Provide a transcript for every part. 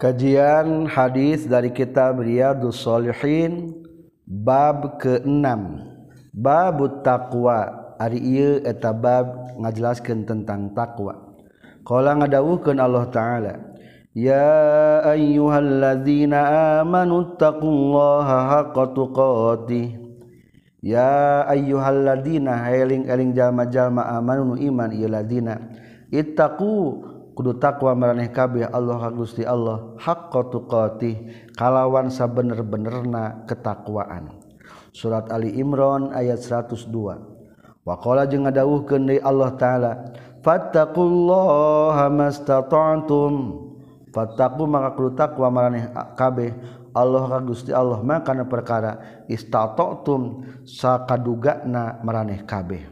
Kajian hadis dari kitab Riyadus Shalihin bab ke-6 bab taqwa. Ari ieu eta bab ngajelaskeun tentang takwa. Qala ngadawuhkeun Allah taala Ya ayyuhalladzina amanu taqullaha haqqa tuqatih. Ya ayyuhalladzina Hayling eling jalma-jalma amanu iman ieu ladina ittaqu takwa meraneh kabeh Allah Gusti Allah. Haqqa tuqatih kalawan sabener-benerna ketakwaan. Surat Ali Imran ayat 102 waqala jeung ngadawuhkeun deui Allah taala fattaqullaha mastata'tum. Fattaqu maka kudu takwa maraneh kabeh Allah ka Gusti Allah. Maka perkara istata'tum sakadugana maraneh kabeh.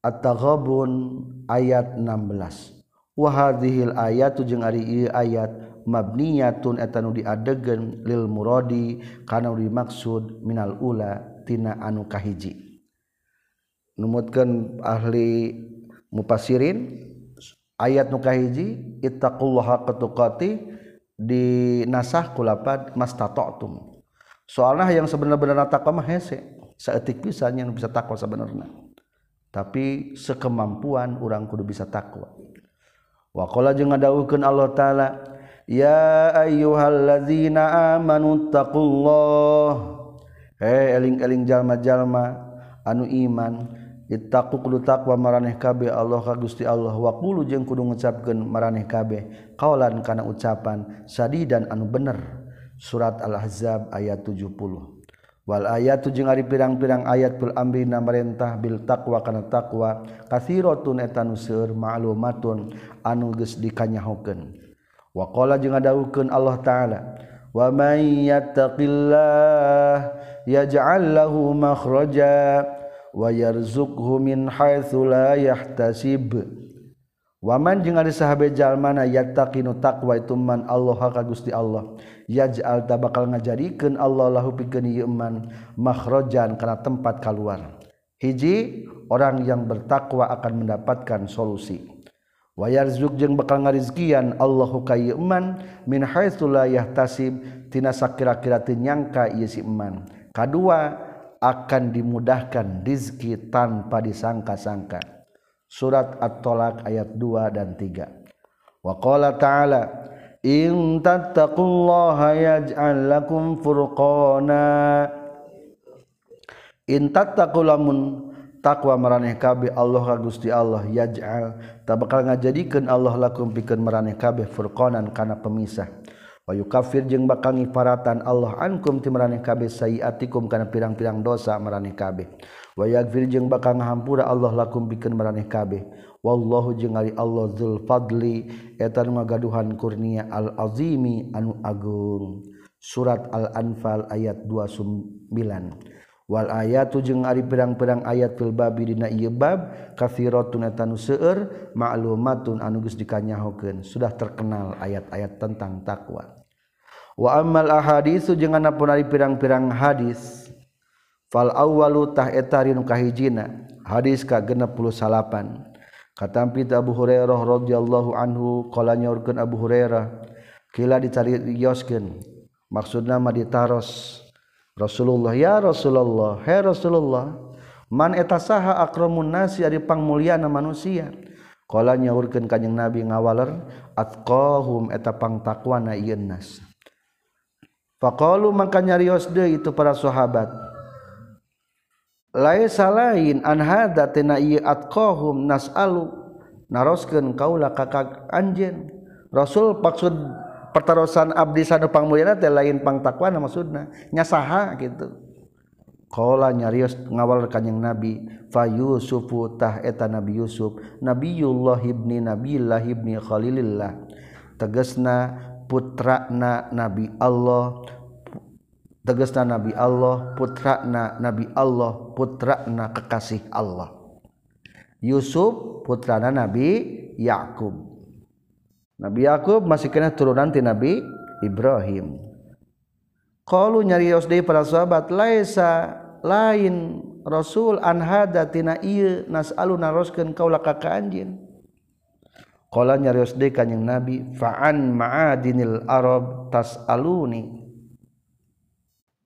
At-Taghabun ayat 16 wahadzihil ayatu jeung ari ayat mabniyatun eta nu lil muradi kana dimaksud minal ula tina anu kahiji. Numutkeun ahli mufasirin ayat nu kahiji ittaqullaha qatuqati dinasah kulapad mastatotum soalnya yang sebenarnya takwa mah hese seetik pisan yang bisa takwa sebenarnya tapi sekemampuan orang kudu bisa takwa wakola jeung ngadawukeun Allah taala ya ayyuhallazina amanu taqullah he eling-eling jalma-jalma anu iman ittaqu kudu taqwa maraneh kabeh Allah ka Gusti Allah. Wa qulu jeung kudu ngucapkeun maraneh kabeh qaulan kana ucapan sadidan anu bener. Surat al-ahzab ayat 70 wal ayat tujung ari pirang-pirang ayat pul amri namarentah bil takwa kana takwa kasiratun eta nu seueur ma'lumatun anu geus dikanyahokeun. Wa qala jeung ngadawukeun Allah taala wa may yattaqillah yaj'al lahu makhraja wa yarzuqhu min haitsu la yahtasib. Waman jeung ari sahabat jalmana yattaqinu taqwa itu man Allah ka Gusti Allah. Yaj'al ta bakal ngajadikeun Allah lahu pikeun ieu man makhrajan kana tempat keluar. Hiji orang yang bertakwa akan mendapatkan solusi. Wayarzuk jeung bakal ngarizkian Allahu ka ieu man min haitsu la yahtasib tina sakira-kira teu nyangka ieu si man. Kadua akan dimudahkan rizki tanpa disangka-sangka. Surat at-tolak ayat 2 dan 3 wa qala ta'ala in tattaqullaha yaj'al lakum furqana. In tattaqulamun takwa maraneh kabeh Allah ka Gusti Allah yaj'al ta bakal ngajadikeun Allah lakum pikeun maraneh kabeh furqanan kana pemisah. Wa yukaffir jeung bakal ngiparatan Allah ankum ti maraneh kabeh sayiatikum kana pirang-pirang dosa maraneh kabeh wayagfir jeung bakal ngahampura Allah lakum bikin meraneh kabeh. Wallahu jeung ari Allah dzul fadli eta nu ngagaduhan kurnia al azimi anu agung. Surat al anfal ayat 29 wal ayatu jeung ari pirang-pirang ayat fil babi dina ieu bab kathiratun eta nu seueur ma'lumatun anu geus dikanyahokeun. Sudah terkenal ayat-ayat tentang takwa. Wa ammal ahaditsu jeung anapun ari pirang-pirang hadis fal awwalutah etarin kahijina. Hadis ka 68 katampi Abu Hurairah radhiyallahu anhu qala nyorkeun Abu Hurairah kila dicari yoskeun maksudna mah ditaros. Rasulullah ya Rasulullah he Rasulullah man eta saha akramun nasi ari pangmulyana manusia? Qala nyaurkeun kanjing Nabi ngawaler atqahum eta pangtakwana ieu nas. Faqalu maka nyarios deui itu para sahabat. lain an hadza tina ieu atqahum nasalu. Naroskeun kaula kakak anjeun. Rasul maksud pertarosan abdi sanu pangmulyana teh lain pangtakwana maksudna. Nya saha kitu. Qala nyarios ngawal kanjing nabi fa yusufu tah eta nabi yusuf nabiyullah ibni nabilah ibni khalilillah. Tegasna putrana nabi Allah tegesna nabi Allah putrana nabi Allah putrana kekasih Allah. Yusuf putrana nabi Yakub. Nabi Yakub masih kena turunan ti Nabi Ibrahim. Qalu nyarios deui para sahabat laisa lain Rasul an hada tina ieu nasalu naroskeun kaula ka anjeun? Nyariusde kanyeng nabi faan madinil Arab tas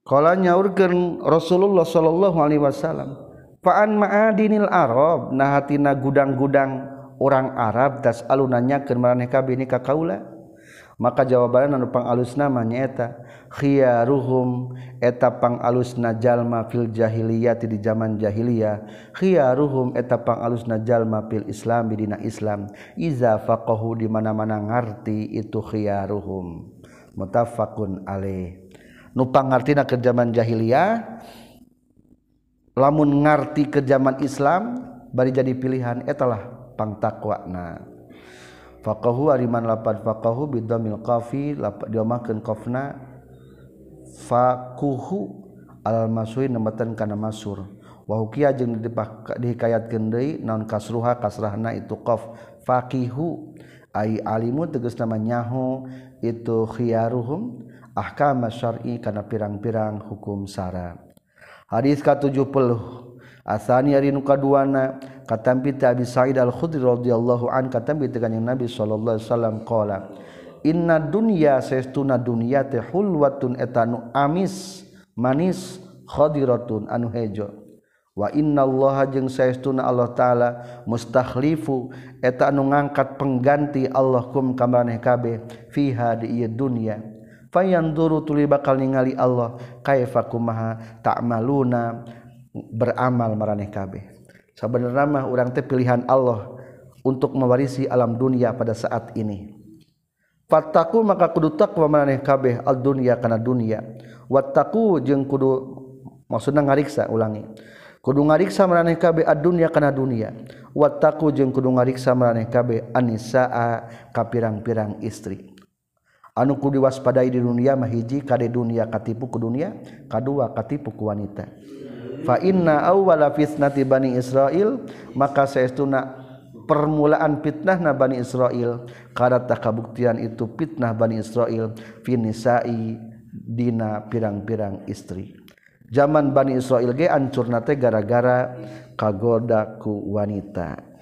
Kala nyaurkeun Rasulullah sallallahu alaihi wasallam, "Fa'an ma'adinil Arab, nahatina gudang-gudang orang Arab das alun nanyakeun maraneh kabeh ka kaula." Maka jawabanna anu pangalusna mah nyaeta khiyaruhum. Eta pangalusna jalma fil jahiliyah di zaman jahiliyah. Khiyaruhum. Eta pangalusna jalma fil Islam di dina Islam. Iza faqahu. Di mana-mana ngarti itu khiyaruhum. Mutafaqun alaih. nupangngertina ke zaman jahiliyah lamun ngarti ke zaman Islam bari jadi pilihan etalah pangtakwakna faqahu ariman lapad faqahu bidamil qafi diomahkeun qafna faquhu al masui nemeten kana masur. Wa hukiya jeung dihikayatkeun deui naon kasruha kasrahna itu qaf. Faqihu ai alimu tegasna nyaho itu khiyaruhum ahkama syar'i kana pirang-pirang hukum syara hadis ka-70 asani ari nu kaduana katampi ti Abi Sa'id Al-Khudri radhiyallahu an katampi ti kanjing Nabi sallallahu alaihi wasallam qala inna dunya saestuna dunya teh hulwatun etanu amis manis khadiratun anu hejo. Wa innallaha jeung saestuna Allah taala mustakhlifu eta anu ngangkat pengganti Allah kum ka maneh kabeh fiha di ieu dunya. Fayanzuru tuli bakal ningali Allah. Kaifa kumaha ta'maluna? Beramal maraneh kabeh. Sebenarnya mah orang teh pilihan Allah untuk mewarisi alam dunia pada saat ini. Fattaku maka kudu takwa maneh kabeh al dunia kana dunia. Wattaku jeung kudu maksudna ngariksa ulangi. Kudu ngariksa maneh kabeh ad dunia kana dunia. Wattaku jeung kudu ngariksa maneh kabeh anisaa ka pirang-pirang istri anu kudu waspadai di dunia mahiji kade dunia katipu ku dunia kadua katipu ku wanita. Fa inna awwala fitnati bani Israil maka saestuna permulaan fitnah na bani Israil. Kada kabuktian itu fitnah bani Israil finisai dina pirang-pirang istri. Zaman bani Israil ge ancurna teh gara-gara kagoda ku wanita.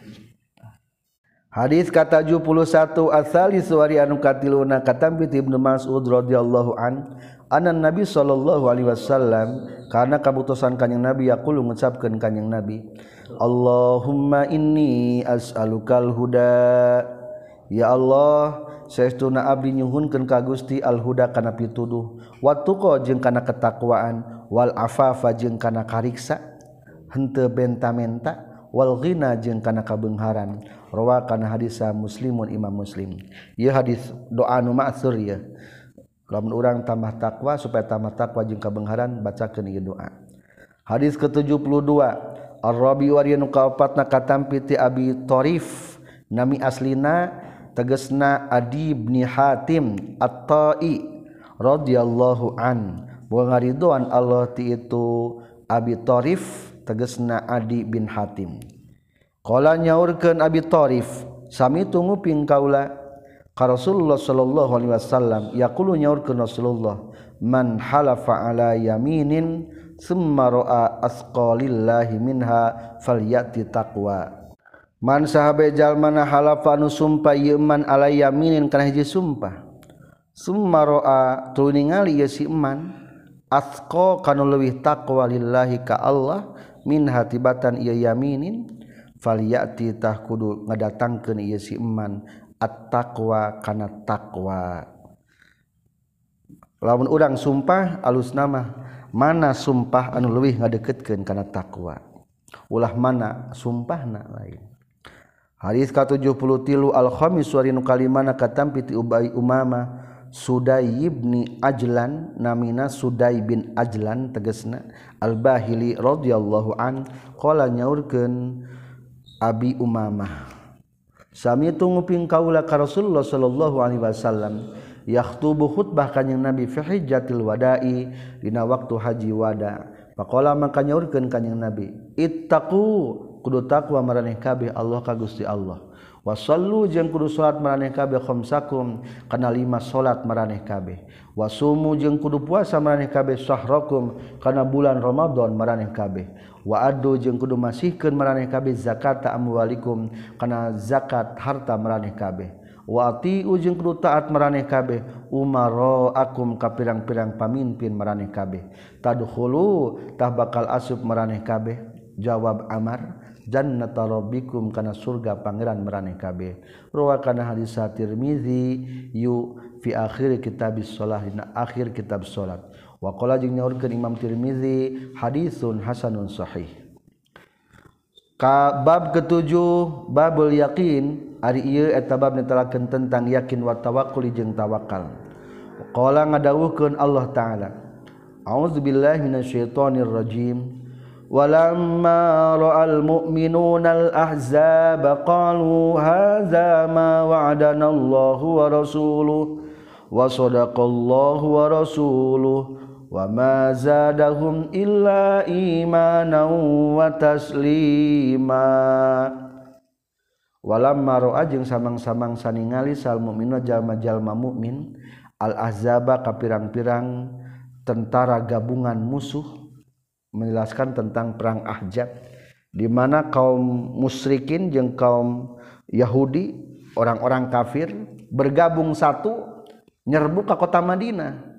Hadis kata 71 asali suwari anu katiluna katampi Ibnu Mas'ud radhiyallahu an anan Nabi sallallahu alaihi wasallam karena kabutusan kanjing Nabi yaqulu ngucapkeun kanjing Nabi Allahumma inni as'alukal huda. Ya Allah saestuna abdi nyuhunkeun ka Gusti al huda kana pituduh wa tuqa jeung kana ketakwaan wal afafa jeung kana kariksa henteu benta-menta wal ghina jeung kana kabengharan rawa kana hadis muslimun imam muslim. Ieu hadis doa nu ma'tsur ieu. Lamun urang tambah takwa supaya tambah takwa jeung kabengharan bacakeun ieu doa. Hadis ke-72 ar-rabi wariyanu kaopatna katampi ti abi tarif nami aslina tegesna adi bin hatim at-ta'i radhiyallahu an. Wa Allah ti itu abi tarif tegesna adi bin hatim. Qala nyaurkeun Abi Tharif, sami tunggu ping kaula ka Rasulullah sallallahu alaihi wasallam yaqulu nyaurkeun Rasulullah man halafa ala yaminin summa ra'a asqalillahi minha falyati taqwa man sahabe jalma na halafa nu sumpah ieu man ala yaminin kana hiji sumpah? Summa ra'a tuluy ningali ieu si man? Asqa kana leuwih taqwa lillahi ka Allah min hatibatan ieu yaminin. faliyatitah kudu ngadatangkeun ieu si iman at-taqwa kana takwa lamun urang sumpah alus nama mana sumpah anu leuwih ngadeketkeun kana takwa ulah mana sumpahna lain? Hadis ka 73 al-khamis wari nu kalimana katampi ti ubai umama Sudai ibni Ajlan namina Sudai bin Ajlan tegesna Al-Bahili radhiyallahu an qala nyaurkeun Abi Umamah Sami itu nguping kaula ka Rasulullah sallallahu alaihi wasallam yakhthubu khutbah kanjing Nabi fi hajjatil wada'i dina waktu haji wada. Faqala maka nyaurkeun kanjing Nabi, "Ittaqu kudu takwa maraneh kabeh Allah ka Gusti Allah. Wasallu jeung kudu salat maraneh kabeh khamsakum kana lima salat maraneh kabeh. Wasumu jeung kudu puasa maraneh kabeh sahrakum kana bulan Ramadan maraneh kabeh. Wa adu jeung kudu masihkeun maraneh kabeh zakat amwalikum kana zakat harta maraneh kabeh. Wati ujung kudu taat maraneh kabeh umaro akum ka pirang-pirang pamimpin maraneh kabeh. Tadkhulu tah bakal asub maraneh kabeh. Jawab amar. Jannatarobikum kana surga pangeran meraneh kabeh. Rawa kana hadis Tirmizi yu fi akhir kitab shalah dina akhir kitab salat wa qala jeung nyaurkeun Imam Tirmizi hadisun hasanun sahih. Ka bab ketujuh babul yakin ari ieu eta bab netelakeun tentang yakin wa tawakkul jeung tawakal qala ngadawuhkeun Allah taala A'udzubillahi minasyaitonir rajim ولما رأى المؤمنون الأحزاب قالوا هذا ما وعدنا الله ورسوله وصدق الله ورسوله وما زادهم إلا إيمانا وتسليما walamma ro'a jeung samang-samang saningali sal mukminu jalma-jalma mukmin al ahzaba kapirang-pirang tentara gabungan musuh menjelaskan tentang perang Ahjab di mana kaum musyrikin jeung kaum Yahudi orang-orang kafir bergabung satu nyerbu ke kota Madinah.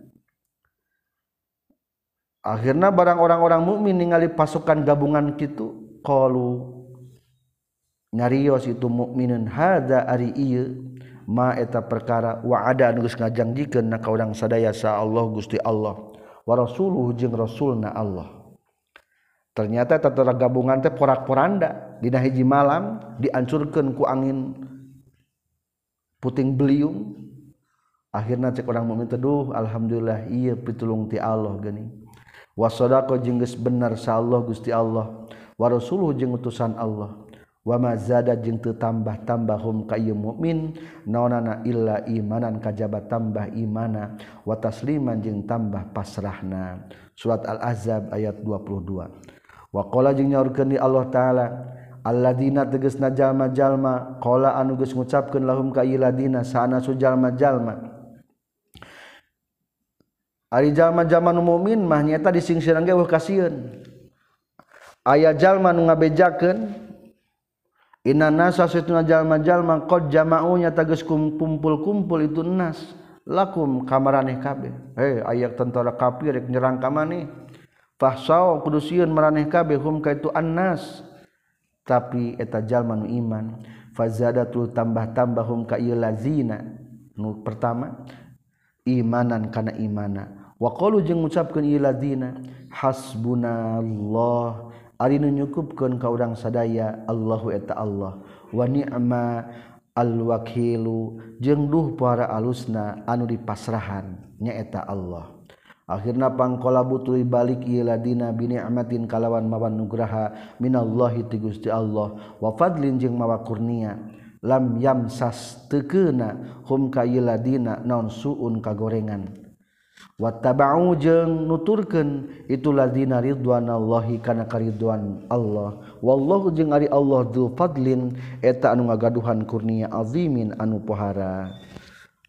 Akhirnya barang orang-orang mukmin ningali pasukan gabungan gitu qalu nyarios itu mukminun hada ari ieu? Ma eta perkara? Wa ada anu geus ngajangjikeun na ka urang sadaya sa Allah Gusti Allah. Wa rasuluhu jeung rasulna Allah ternyata tattara gabungan teh porak-poranda. Dina hiji malam diancurkan ku angin puting beliung. Akhirnya cek orang meminta duh alhamdulillah iya pitulung ti Allah geni wasadaqo jengges benar sa Allah Gusti Allah. Wa rasuluh jeung utusan Allah. Wa ma zada jeung teu tambah-tambah hum ka ieu mukmin naonana illa imanan kajabat tambah imana. Wa tasliman jeung tambah pasrahna. Surat al-ahzab ayat 22 wakola jeung nyaurkeun Allah taala Alladina tegesna jalma-jalma qala anu geus ngucapkeun lahum kailadina sana sujallma-jallma Ari jalma zaman mumin mah nyata disingsirang ge kasieun aya jalma nu ngabejakeun inna nasa satuna jalma-jalma qad jama'u nyata geus kumpul-kumpul itu nas. Lakum kamaraneh kabeh. Hei aya tentara kafir rek nyerang ka maneh. fahsaw kudusien maraneh kabeh hum ka itu annas. Tapi eta jalma nu iman. Fazadatul tambah-tambah hum ka ieu lazina. Nu pertama imanan kana imana. Wa qalu jeung ngucapkeun ieu lazina hasbunallah. Ari nu nyukupkeun ka urang sadaya Allahu eta Allah. Wa ni'ma al-wakilu jeung duh para alusna anu dipasrahan nyaeta Allah. akhirnya pangkola butui balik ladina bini amatin kalawan mawan nugraha minallahi ti Gusti Allah. Wa fadlin jeung mawa kurnia. Lam yam sas tekena hum ka ladina naon suun kagorengan wattaba'u jeung nuturkeun itu ridwan ridwanallahi kana karidwan Allah. Wallahu jeung ari Allah du fadlin eta anu ngagaduhan kurnia azimin anu pohara.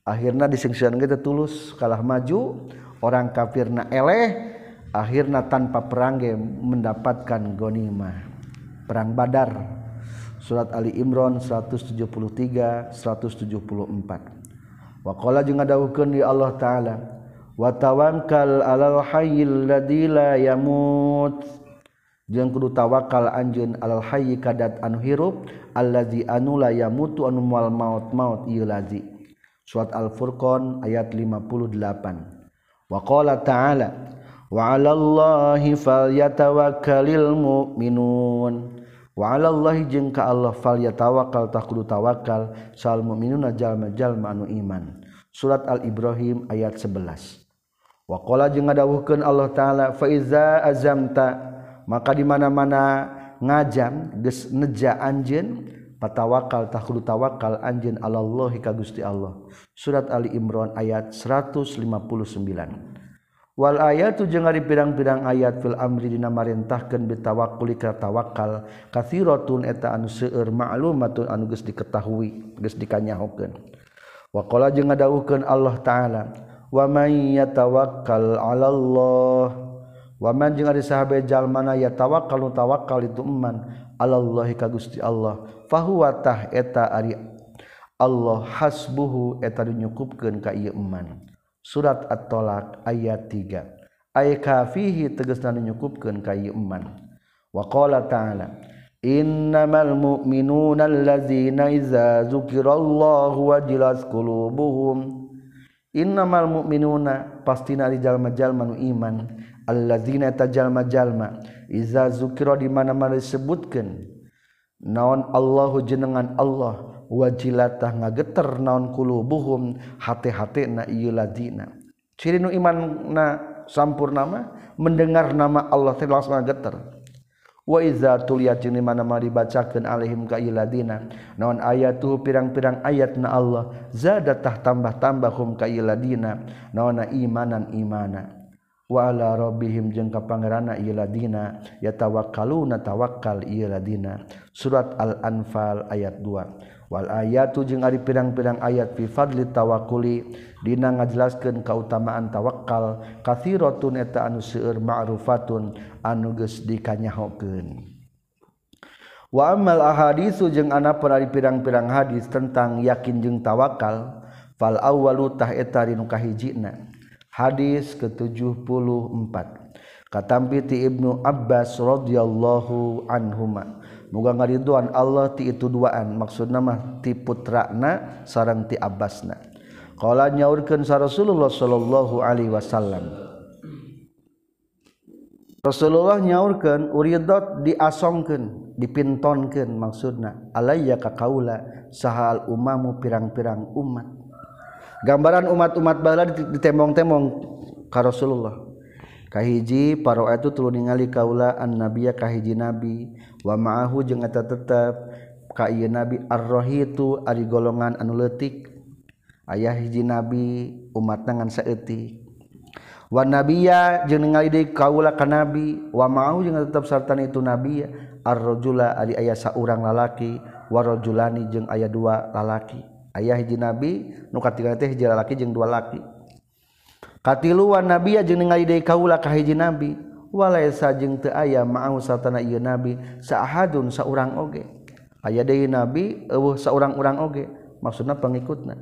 Akhirna disengsian kita tulus kalah maju orang kafir na eleh akhirnya tanpa perang mendapatkan gonimah perang Badar. Surat Ali Imran 173 174 waqala jeung ngadawukeun di Allah taala wa tawakkal alal hayyil ladzi la yamut. Jeung kudu tawakal anjeun alal hayy kadat anu hirup allazi anu la yamutu anu moal maut maut ieu lazi. Surat al furqan ayat 58 waqala ta'ala wa 'alallahi falyatawakkalil mu'minun wa 'alallahi jeung ka Allah falyatawakkal tah kudu tawakal sal mu'minuna jalma-jalma anu iman. Surat al-ibrahim ayat 11 waqala jeung ngadawuhkeun Allah taala fa iza azamta maka di mana-mana ngajam geus neja anjeun patawakal taqulu tawakal anjin alallahi ka Gusti Allah. Surat Ali Imran ayat 159 Wal ayatu jeung ari pirang-pirang ayat fil amri dina marintahkeun bitawakkuli ka tawakal kathiratun eta anu seueur ma'lumatun anu geus diketahui geus dikanyahokeun. Wa qala jeung ngadawuhkeun Allah taala wa may yatawakkal alallahi waman jeung ari sahabat jalmana ya tawakkal tawakkal itu iman alallahi ka Gusti Allah. Fahuwa tah eta ari Allah hasbuhu eta dinyukupkeun ka ieu iman surat at-talaq ayat 3 ay kafihi tegasna dinyukupkeun ka ieu iman wa qala ta'ala innamal mu'minuna allazina idza dzukirallahu wajilat qulubuhum. Innamal mu'minuna pastina ari jalma-jalma nu iman. alladzina tajalma jalma iza zukira di mana-mana disebutkeun naon Allahu jenengan Allah wajilatah ngageter naon kulubuhum hati-hati na ieu ladzina ciri nu imanna sampurna mah mendengar nama Allah teh langsung ngageter. Wa iza tuliyat jeung mana-mana dibacakeun alaihim ka iladina naon ayatu pirang-pirang ayat na Allah zadatah tambah-tambah hum ka iladina imanan imana wala robihim jengka pangerana ieu ladina yatawakkaluna tawakkal ieu ladina. Surat al-anfal ayat 2 wal ayatu jeung ari pirang-pirang ayat fi fadli tawakkuli dina ngajelaskeun kautamaan tawakkal kathiratun eta anu seueur ma'rufatun anu geus dikanyahokeun. Wa amal ahaditsu jeung anapun ari pirang-pirang hadis tentang yakin jeung tawakal fal awwalu tah eta rinu kahijina. hadis ke-74. Katampi ti Ibnu Abbas radhiyallahu anhuma muga ngariduan Allah ti itu duaan maksudna mah ti putrana sareng ti Abbasna. Qala nyaurkeun sa Rasulullah sallallahu alaihi wasallam. Rasulullah nyaurkeun uridot diasongkeun dipintonkeun maksudna alayya ka kaula sahal umamu pirang-pirang umat. gambaran umat-umat bala ditembong-tembong ka Rasulullah. Kahiji paro itu tulu ningali kaula an nabiya kahiji nabi. Wa ma'ahu jeung eta tetep. Ka ieu nabi ar-rahitu ari golongan anu leutik. Ayah hiji nabi umatna ngan saeutik. Wa nabiya jeung ningali deui kaula ka nabi. Wa ma'ahu jeung tetep sarta itu nabiya. Ar-rajula ari aya saurang lalaki. Warajulani jeung aya dua lalaki. ayah hiji nabi nu katiga teh hiji lalaki jeung dua laki. Katiluan nabi jeung ningali deui kaula ka hiji nabi. Walaisa jeung teu aya maau satana ieu nabi saahadun saurang oge. Aya deui nabi eueuh saurang-urang oge. Maksudna pengikutna.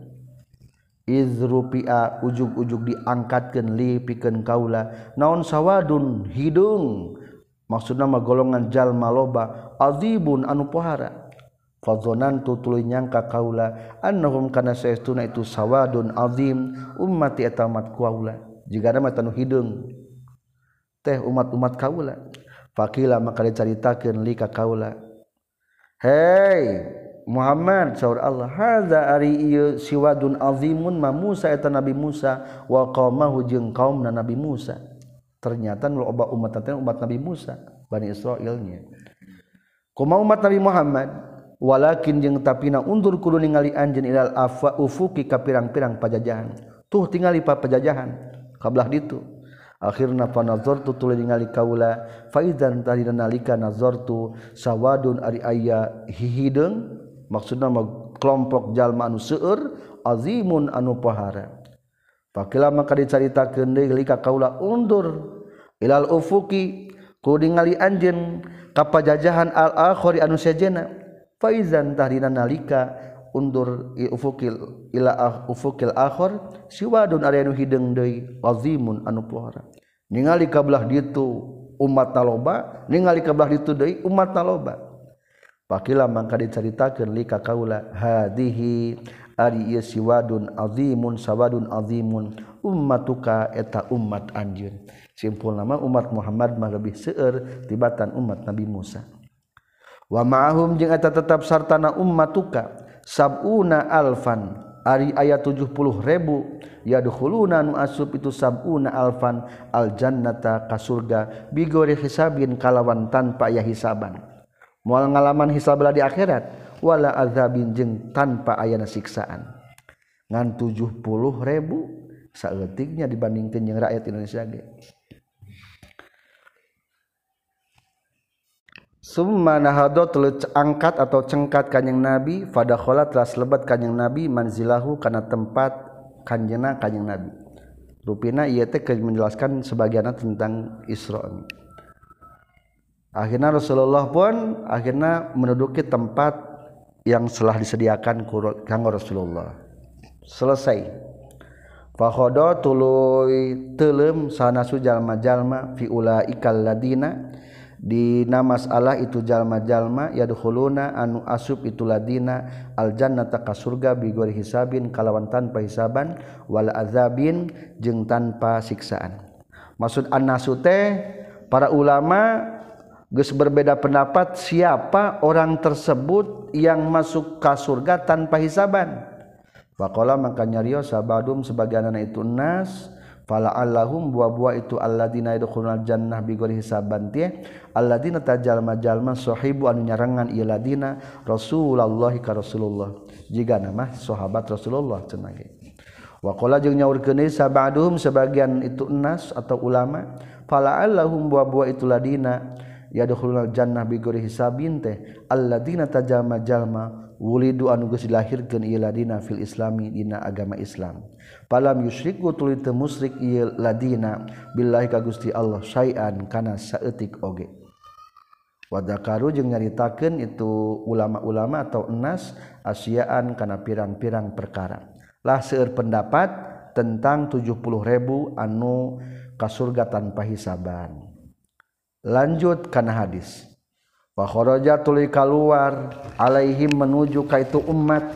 Izrupi'a ujug-ujug diangkatkeun li pikeun kaula. Naon sawadun? Hidung. Maksudna mah golongan jalma loba azibun anu pohara. fadzonan tu tuluy nyangka kaula annahum kana saestuna itu sawadun azim ummati eta umat kaula. Jiga nama tanu hideung teh umat-umat kaula. Faqila maka dicaritakeun li ka kaula. Hey Muhammad saur Allah hadza ari ieu siwadun azimun ma Musa eta Nabi Musa wa qaumahu jeung kaumna Nabi Musa. Ternyata loba umat umat Nabi Musa Bani Israilnya. Kumaha umat Nabi Muhammad? walakin jeung tapina undur kudu ningali anjeun ilal afwa ufuki ka pirang-pirang pajajahan. Tuh tingali pa pajajahan kablah ditu. Akhirna panazartu tuluy ningali kaula faidan tadina nalika nazartu sawadun ari aya hihideung maksudna kelompok jalma anu seueur azimun anu pahara. Pakila maka dicaritakeun deui lika kaula undur ilal ufuki kudu ningali anjeun ka pajajahan al akhir anu sejena. faizan tahdina nalika undur ufukil ila ah, ufukil akhir siwadun ari anu hideung deui azimun anu pohara. Ningali ka belah ditu umat taloba ningali ka belah ditu deui umat taloba. Pakila mangka diceritakeun lika kaula hadihi ari ieu siwadun azimun sawadun azimun ummatuka eta umat anjeun. Simpul nama umat Muhammad mah lebih seueur tibatan umat Nabi Musa. wa ma'ahum jeung eta tetap sartana ummatuka sabuna alfan ari aya 70.000 yadkhuluna nu asub itu sabuna alfan al jannata ka surga bigori hisabin kalawan tanpa aya hisaban. Moal ngalaman hisab di akhirat wala azabin jeung tanpa ayana siksaan. Ngan 70.000 ribu saeutiknya dibandingkeun jeung rakyat Indonesia ge. Angkat atau cengkat kanyeng nabi padakhola telah lebat kanyeng nabi manzilahu karena tempat kanjena kanyeng nabi. Ruina ia menjelaskan sebagian tentang Isra akhirnya Rasulullah pun akhirnya menduduki tempat yang telah disediakan kanggo Rasulullah. Selesai. Fakhodo tulu telem sana sujallma-jalma fiula ikal ladina Dina masalah itu jalma-jalma yadkhuluna anu asub itu ladina aljannata ka surga bigori hisabin kalawan tanpa hisaban wal azabin jeung tanpa siksaan. Maksud annasu teh para ulama geus berbeda pendapat siapa orang tersebut yang masuk ke surga tanpa hisaban. Faqala maka nyariyo sabadum sebagian anak itu nas fala allahum buah-buah itu alladzina yadkhuluna jannah bigori hisaban teh Aladdina tajalma-jalma sohibu anu nyarangan iladina Rasulullah ka Rasulullah. Jika nama sahabat Rasulullah cenage. Wakola jeung nyaur kene sabaduhum sebagian itu enas atau ulama fala allahum buah-buah itu ladina yadkhulul jannah bi ghairi hisabin teh alladziina tajama jalma wulidu anu geus dilahirkeun ieu ladina fil islami dina agama Islam. Palam yusyriku tuluy teu musyrik ieu ladina billahi ka Gusti Allah syai'an kana saeutik oge. wadakaru jeung nyaritakeun itu ulama-ulama atau enas asiaan kana pirang-pirang perkara. Lah seueur pendapat tentang 70 ribu anu kasurga tanpa hisaban. Lanjut kana hadis. Wa kharaja tuli keluar alaihim menuju ka itu umat.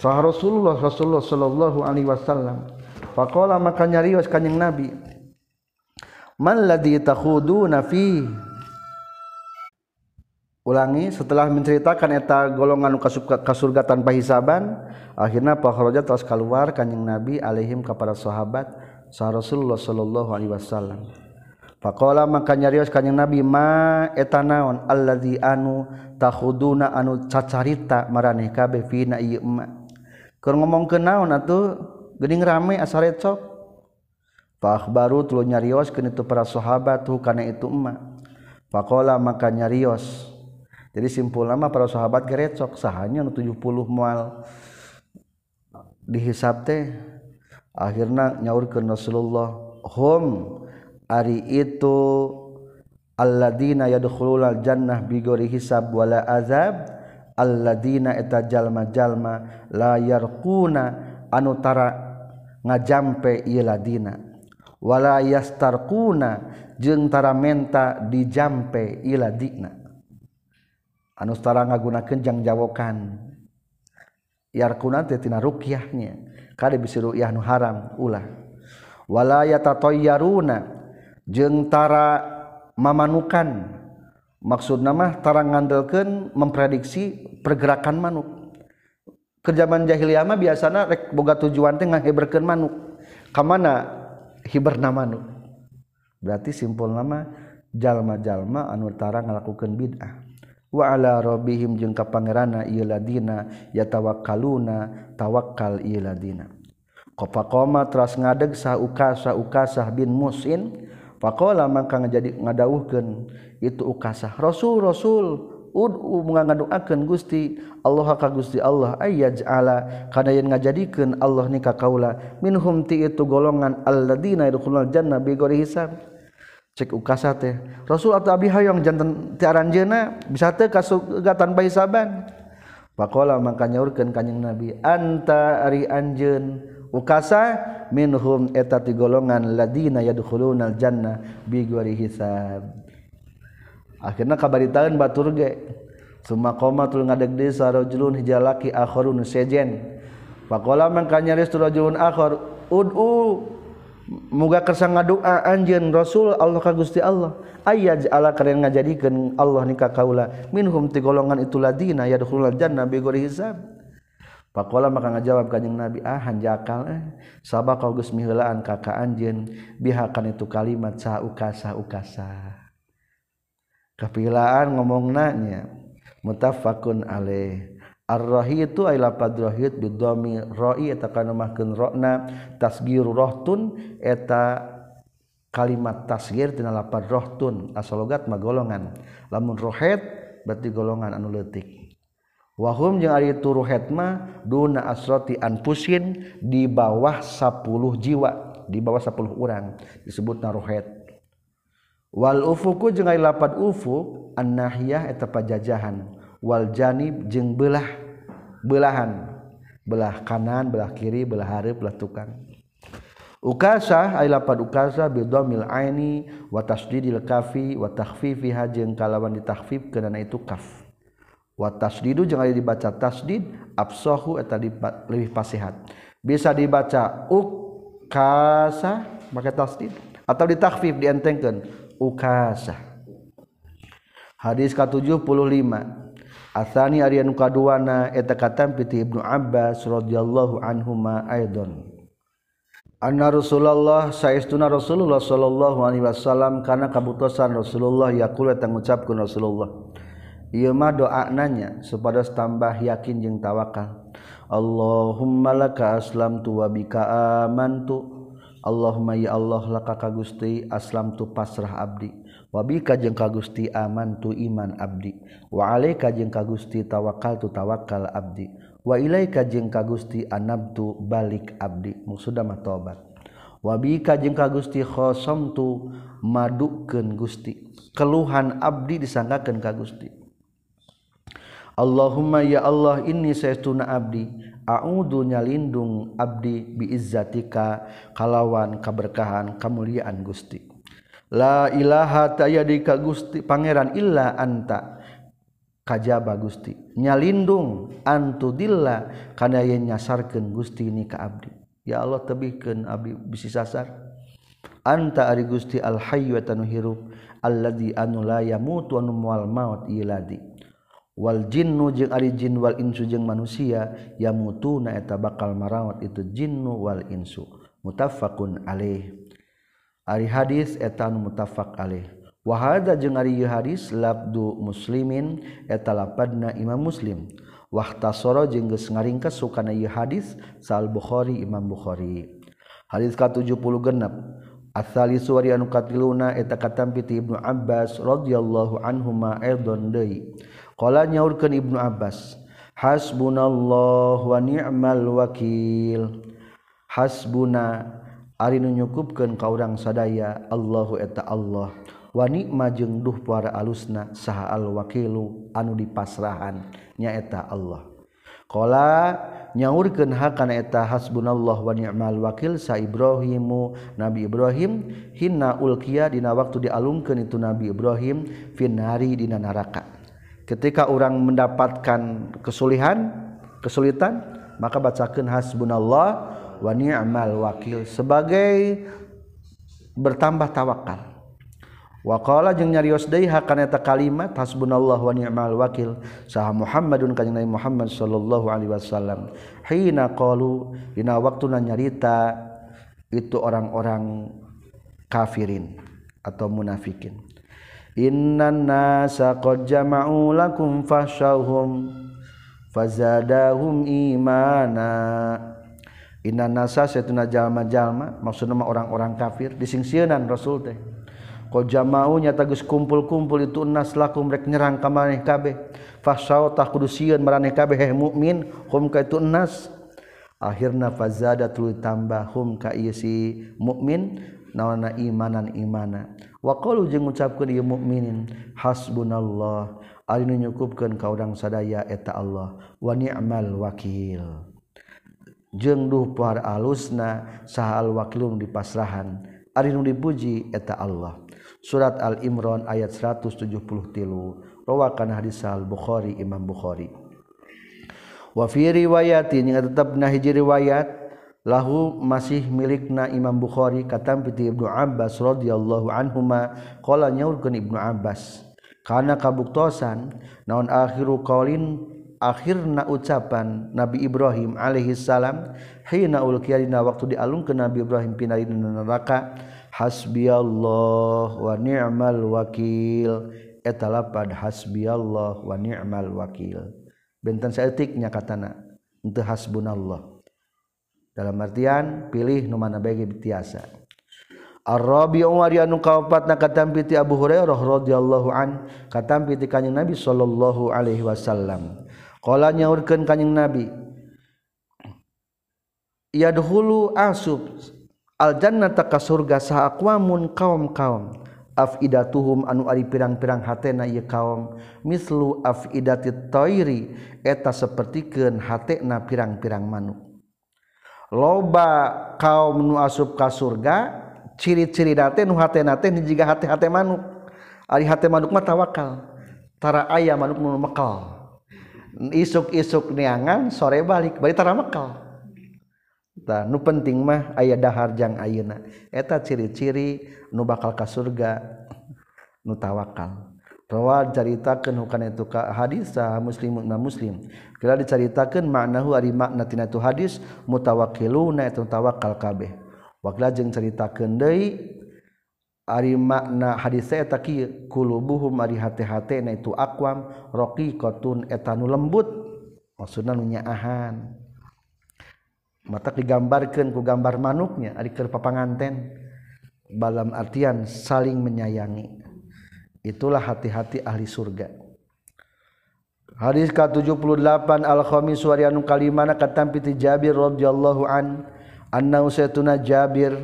Sah Rasulullah Rasulullah sallallahu alaihi wasallam. Faqala maka nyarios kanjing Nabi man ladzi takhuduna fihi ulangi setelah menceritakan eta golongan ka surga tanpa hisaban akhirnya pakhroja terus keluar kanjeng Nabi alaihim kepada sahabat sah Rasulullah sallallahu alaihi wasallam faqala maka nyarios kanjeng Nabi ma etanaon alladzi anu takhuduna anu cacarita maraneh kabeh fina ieu ma. Keur ngomongkeun naon atuh geuning rame asa recok. Fa akhbaru tuluy nyarios itu para sahabat tu kana itu ma. Pakola maka nyarios jadi simpul lama para sahabat gerecok sahanya 70 mual. Dihisab teh akhirnya nyaur ke Rasulullah hum ari itu alladzina yadkhulul jannah bigori hisab wala azab alladzina eta jalma-jalma la yarquna anu tara ngajampe ieu ladina wala yastarquna jeung tara menta dijampe ieu ladina. anustara ngagunakeun jang jawokan. Yarkuna teh tina ruqyahnya kada bisa ruqyah nu haram ulah. Wala yatatayyaruna jeung tara mamanukan. Maksudna mah tara ngandelkeun memprediksi pergerakan manuk. Kerjaman jahiliyah mah biasana rek boga tujuan teh ngaheberkeun manuk. Ka mana? Hiberna manuk. Berarti simpul nama jalma-jalma anu tara ngalakukeun bid'ah. wa'ala robihim jeung ka pangerana ieu ladina yatawakkaluna tawakkal ieu ladina. Qafaqama teras ngadeg sa ukasa ukasah bin musin faqala maka ngajadi ngadawuhkeun itu ukasah rasul rasul ud'u ngadoakeun Gusti Allah ka Gusti Allah ayyaj'ala kana yen ngajadikeun Allah ni ka kaula minhum ti itu golongan alladzina yadkhulul janna ghairi hisab. cek ukasa teh. Rasul atau Abi Hayong jantan tiaran jena bisa teh kasugatan tanpa hisaban. Pakola maka nyaurkeun kanjing Nabi anta ari anjeun? Ukasa minhum eta ti golongan ladina yadkhulunal jannah bi ghairi hisab. Akhirnya kabaritaan batur ge summa qoma tul ngadeg desa rajulun hijalaki akharun sejen. Pakola maka nyaris rajulun akhar ud'u muga kersa ngadoa anjen Rasul Allah ka Gusti Allah. Ayaj ala kalian ngajadikan Allah nikah kaula. Minhum ti golongan itu ladina yadkhulul jannah ghairi hisab. Pakola maka ngajawab kanjeng Nabi ah hanjakal eh. Sabab kau geus miheulaan ka ka anjeun bihakan itu kalimat sa ukasa ukasa kepilaan ngomong nanya mutafakun alaih. itu bidomimahna tasgir rohtun eta kalimat tasgir tina lapad rohtun asalogat ma golongan. Lamun rohet berarti golongan anu letik wahum jeung ari itu rohet mah duna asroti anfusin di bawah 10 jiwa. Di bawah 10 orang disebutna rohet. Wal ufuku jeung ari lapad ufuk annahiyah eta pajajahan. Wal janib jeung belah belahan. Belah kanan belah kiri belah hari belah tukang. Ukasa ay lapad ukasa bidomil aini wa tasdidil kafi wa takhfifiha jeung kalawan ditakhfif keuna itu kaf. Wa tasdidu jeung aya dibaca tasdid absahu eta lebih pasihat. Bisa dibaca ukasa make tasdid atau ditakhfif dientengkeun ukasa. Hadis ke-75 Asani Aryan nukaduana eta katam piti Ibnu Abbas radhiyallahu anhuma aidon. Anna Rasulullah saestuna Rasulullah sallallahu alaihi wasallam kana kabutusan Rasulullah yaqul eta ngucapkeun Rasulullah. Ieu mah doa nanya supaya tambah yakin jeung tawakal. Allahumma laka aslamtu wa bika amantu. Allahumma ya Allah laka ka Gusti aslamtu pasrah abdi. wabika jeng ka Gusti aman tu iman abdi. Waalaika jeung ka Gusti tawakal tu tawakal abdi. Wailaika jeng ka Gusti anab tu balik abdi. Musudamah tobat. Wabika jeng ka Gusti khosom tu maduken Gusti. Keluhan abdi disangkakeun ka Gusti. Allahumma ya Allah ini saestuna abdi. A'udzu nyalindung abdi biizzatika kalawan kaberkahan kamuliaan Gusti. la ilaha taya di ka Gusti Pangeran illa anta kajaba Gusti. Nyalindung antu dilla kana yen nyasarkeun Gusti ni ka abdi. Ya Allah tebihkeun abdi bisi sasar. Anta ari Gusti al hayyu tanu hirup alladzi anu la yamutu anu mual maut iladi wal jinnu jeung ari jin wal insu jeung manusia yamutuna eta bakal marawat itu jinnu wal insu. Mutaffaqun alaih. ari hadis etan mutafak alih. Wahada jeung ari hadis labdu muslimin eta lapadna imam muslim. Wahtasoro jeung geus ngaringkes sukana ieu hadis sal bukhari imam bukhari. Hadis ka 70 genep. Asali suwari anu katiluna eta katampi ti ibnu abbas radhiyallahu anhuma aidon deui. Qala nyaurkeun ibnu abbas hasbunallahu wa ni'mal wakil. Hasbuna Arinu nyukupkan kau orang sadaya Allahu eta Allah. Wani majeng duh para alusna saha al wakilu anu dipasrahan nyaeta Allah. Qala nyaurkeun hakana eta hasbunallah wa ni'mal wakil sa Ibrahimu Nabi Ibrahim hinna ulqiya dina waktu dialungkeun itu Nabi Ibrahim finari dina neraka ketika orang mendapatkan kesulihan kesulitan maka bacakeun hasbunallah wa ni'mal wakil. Sebagai bertambah tawakal. Waqala jeung nyarios deui hakana eta kalimat hasbunallahu wa ni'mal wakil. Sah Muhammadun kanjeng Nabi Muhammad sallallahu alaihi wasallam. Hina qalu dina waktuna nyarita itu orang-orang kafirin atau munafikin. Innan nasa qad jama'u lakum fashawhum fazadahum imana. Inna nasa setuna jalma-jalma maksudna mah orang-orang kafir disingsieunan Rasul teh. Qad jama'u nyata geus kumpul-kumpul itu nas lakum rek nyerang ka maneh kabeh. Fasau tah kudu sieun maraneh kabeh heh mukmin hum ka itu nas. Akhirna fazadatul tambah hum ka ieu si mukmin naonna imanan imana. Wa qalu jeung ngucapkeun ieu mukminin hasbunallah ari nu nyukupkeun ka urang sadaya eta Allah wa ni'mal wakil. jeng duh pohar alusna sahal wakilum di pasrahan. Ari nu dipuji eta Allah. Surat al imran ayat 170 tilu. Rawakan hadis al bukhari imam bukhari. Wa fi riwayatin yang tetap nah hiji riwayat lahu masih milikna imam bukhari katam piti ibnu abbas radhiyallahu anhuma qala nyaurkeun ibnu abbas kana kabuktosan naon akhiru qaulin akhirna ucapan Nabi Ibrahim alaihissalam hina ulqiyadina waktu dialung ke Nabi Ibrahim pinalina neraka. Hasbiyallah wa ni'mal wakil. Eta hasbi Allah wa ni'mal wakil. Benten seetiknya katana henteu hasbunallah. Dalam artian pilih nu mana bae biasa Ar-Rabi Umar anu kaopat na katampiti Abu Hurairah radhiyallahu an katampi ti kanjeng Nabi sallallahu alaihi wasallam. Kala nyaurkeun kanjing Nabi. Yadhulu asub al jannata ka surga saaqwamun kaum-kaum afidatuhum anu ari pirang-pirang hatena ieu kaum mislu afidati toiri eta sapertikeun hatena pirang-pirang manuk. Loba kaum nu asup ka surga ciri-ciri date nu hatena teh jiga hate-hate manuk. Ari hate manuk mah tawakal. Tara aya manuk nu mekal. isuk-isuk niangan sore balik bari tara mekal tah nu penting mah aya dahar jang ayeuna eta ciri-ciri nu bakal ka surga nu tawakal Rawa caritakeun hukana itu ka hadis sah muslim na muslim. Kira dicaritakeun maknahu ari makna tina tu hadis mutawakkiluna eta tawakal kabeh. Wakila jeung caritakeun deui ari makna hadis kieu kulubuhum ari hate-hatena itu aqwam raqiqatun eta nu lembut. Maksudna nunyaahan mata digambarkan ku gambar manuknya ari keur papanganten. Balam artian saling menyayangi. Itulah hati-hati ahli surga. Hadis ke-78 al-khamis wa anu kalimana katampi ti Jabir radhiyallahu an anna usaytuna Jabir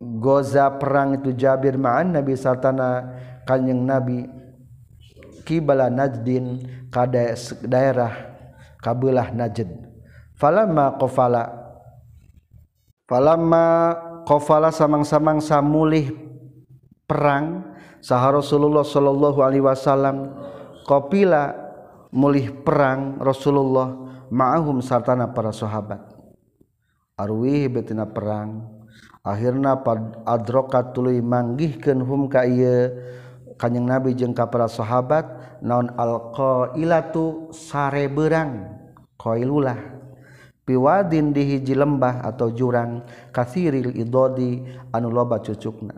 goza perang itu Jabir ma'an Nabi satana kanjeng Nabi kibala Najdin kada daerah kabelah Najd. Falamma qafala falamma qafala samang-samang samulih perang saha Rasulullah sallallahu alaihi wasallam qapila mulih perang Rasulullah ma'ahum sartana para sahabat. Arwih betina perang akhirnya adrokat tuluy manggihkeun hum ka ieu. Kanjeng nabi jeung ka para sahabat naon alqailatu sare berang qailulah. Piwadin di hiji lembah atau jurang kasiril idodi anu loba cucukna.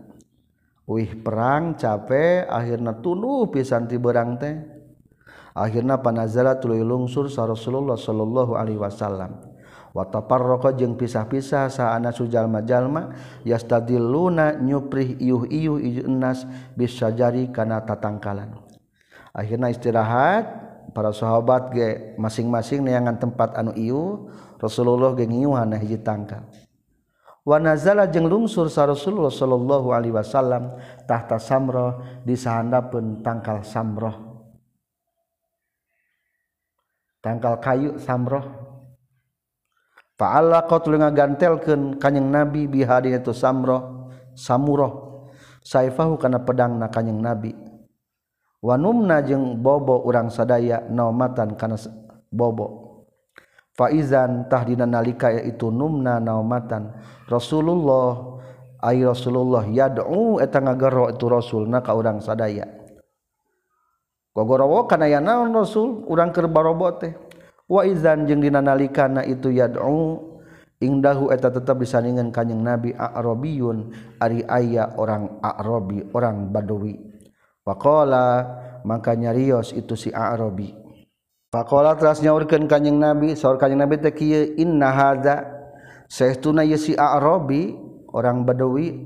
Wih perang capek akhirna tunuh pisan ti beurang teh. Akhirna panazala tuluy lungsur sa Rasulullah sallallahu alaihi wasallam. watapar rokok jeung pisah-pisah saana sujalma-jalma yastadilluna nyuprih iuh iuh nas bisa jari karena tatangkalan. Akhirnya istirahat para sahabat ge masing-masing neangan tempat anu iuh Rasulullah gengiuhan hiji tangkal wa nazala jeung lungsur sa Rasulullah sallallahu alaihi wasallam tahta samroh di sahandapeun tangkal samroh. Tangkal kayu samroh. Fa'ala qatlu ngagantelkeun kanjing Nabi bihadin itu samroh samuroh saifahu kana pedangna kanjing Nabi. Wa numna jeung bobo urang sadaya naumatan kana bobo. Faizan tahdina nalika itu numna naumatan. Rasulullah ay Rasulullah yad'u eta ngagero itu Rasulna ka urang sadaya. Gogorowo kana ya naon Rasul? Urang keur barobo teh. waizan jeung dina nalikana itu yad'u ingdahu eta tetap disandingan kanjing nabi a'rabiyun ari aya orang a'rabi orang badawi. Waqala maka nyarios itu si a'rabi. Pakola teras nyaurkeun kanjing nabi saur kanjing nabi teh kieu inna hadza saestuna ye si a'rabi orang badawi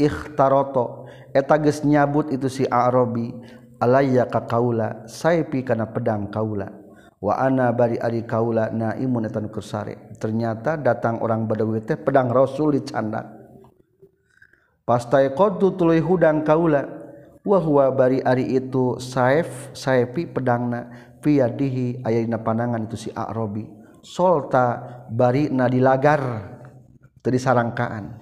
ikhtaroto. Eta geus nyabut itu si a'rabi alayya ka kaula saipi kana pedang kaula? Wa ana bari ari kaula naimun eta nu ternyata datang orang Badawi teh pedang Rasul dicandak pastai qaddu tuluy hudang kaula wa huwa bari ari itu saif saipi pedangna dihi aya panangan itu si Rob Solta bari nadilagar tadi sarangkaan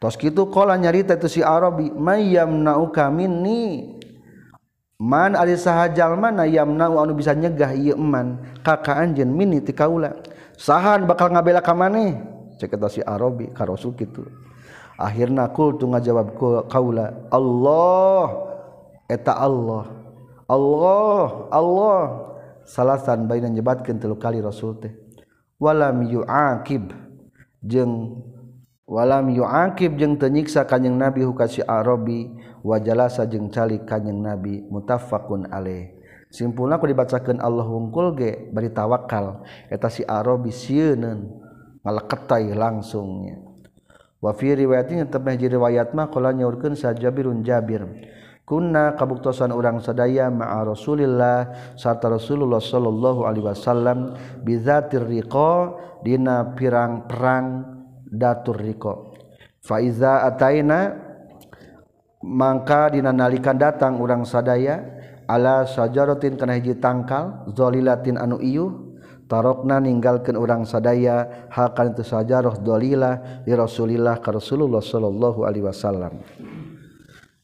tos gitu ko nyarita itu si Arabi mayam nauka Man ari saha jalma na yamna anu bisa nyegah ieu eman kaka anjeun mini ti kaula. Sahan bakal ngabela ka maneh? Cek eta si Arabi ka Rasul kitu. Akhirna kul ngajawab ngajawab kaula, Allah eta Allah. Allah, Allah. Salasan baina nyebatkeun tilu kali Rasul teh. Walam yu'aqib jeung walam yu'aqib jeung teu nyiksa kanjing Nabi hukasi Arabi wajalasa jeung calik kanyeng nabi mutafakun ale simpul aku dibacakan Allah wungkul ge bari tawakal. Eta si Arabi sieun ngaleketai langsungnya wa fi riwayatin tepeh jadi riwayat mah kala nyaurkeun sa Jabirun Jabir. Kunna kabuktosan urang sadaya ma'a Rasulillah sarta Rasulullah sallallahu alaihi wasallam bizatir riqa dina pirang perang datur riqa. Fa iza ataina Mangka dinanalikan datang urang sadaya ala sajarotin kana hiji tangkal zolilatin anu iyu tarokna ninggalkan urang sadaya hakan itu sajaroh dolila li rasulillah ka rasulullah sallallahu alaihi wasallam.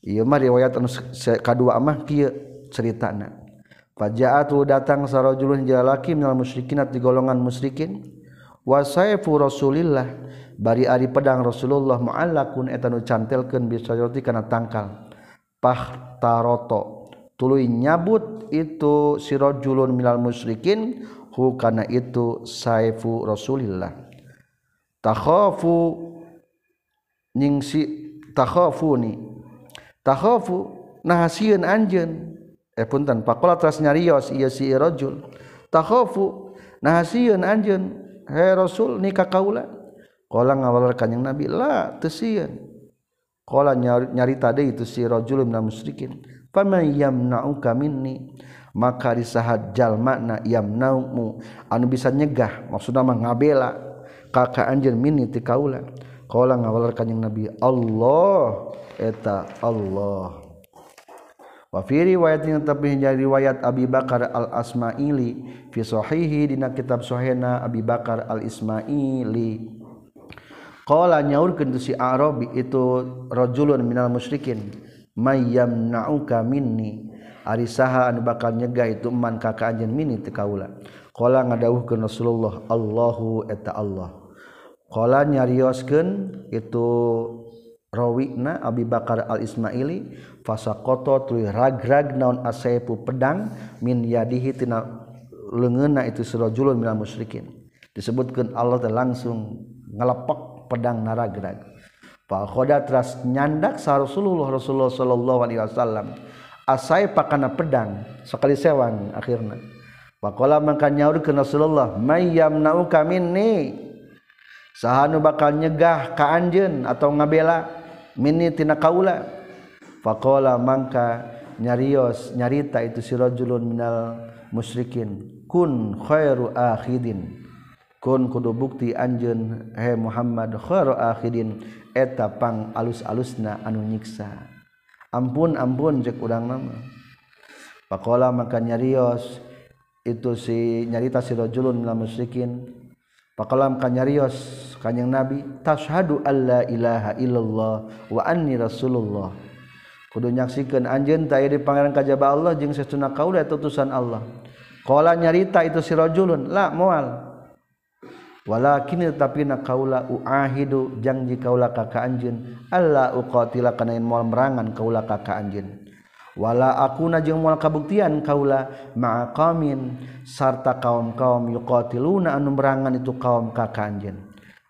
Ieu mah riwayat anu kadua mah kieu ceritana. Pajaatu datang sarajulun jalaki minal musyrikin di golongan musyrikin. wasaifu Rasulillah. Bari ari pedang Rasulullah muallakun eta nu cantelkeun bisayati kana tangkal. Pahtaroto. Tuluy nyabut itu sirajulun minal musyrikin hu kana itu saifu Rasulillah. Takhafu nyingsi takhafuni takhafu nahasieun anjeun. Eh punten pakola teras nyarios ieu si rajul takhafu nahasieun anjeun. hey, Rasul nikah kaula kola ngawalar kanyang Nabi. La tesian kola nyari, nyarita deh itu si rajulun na musyrikin. Faman yamna'uka minni. Maka disahad jalmana yamna'umu. Anu bisa nyegah maksudna mah ngabela. Kakak anjeun minni ti kaula kola ngawalar kanyang Nabi. Allah eta Allah. wafiri riwayat yang tapi riwayat Abi Bakar al Asmaili fi sahihi dina kitab sahihna Abi Bakar al Ismaili Qala nyaurkeun si Arabi itu rajulun minal musyrikin. Mayyamna'uka minni. Ari saha anu bakal nyegah itu man ka anjeun minni teu kaula. Qala ngadawuhkeun Rasulullah Allahu eta Allah. Qala nyarioskeun itu rawina Abi Bakar al Ismaili fasakoto tu ragrag naon asaipu pedang min yadihi tina leungeunna itu surajulun minal musyrikin. Disebutkan Allah langsung ngelepek pedang naragrag. Fa khoda teras nyandak sa Rasulullah Rasulullah sallallahu alaihi wasallam. Asai pakana pedang sekali sewang akhirna Pakola mangka nyaurkeun Rasulullah mayyam nauka minni? Sahanu bakal nyegah ka anjeun atau ngabela minitina kaula. Faqala mangka nyarios nyarita itu si rajulun minal musyrikin. Kun khairu akhidin. Kun kudu bukti anjeun he Muhammad khairu akhidin. Eta pang alus-alusna anu nyiksa. Ampun ampun cek urang nama faqala maka nyarios itu si nyarita si rajulun minal musyrikin. Faqala maka nyarios kanyang nabi tashhadu alla ilaha illallah wa anni rasulullah. Kudu nyaksikeun anjeun teh di pangeran kajaba Allah jeung sesuna kaula eta utusan Allah. Qala nyarita itu si rajulun la moal walakin tetapi na kaula uahidu janji kaula ka anjeun. Alla uqatila kana moal merangan kaula ka anjeun. Wala aku najeng mual kabuktian kaula ma'a qamin sarta kaum-kaum yuqatiluna anu merangan itu kaum ka kanjen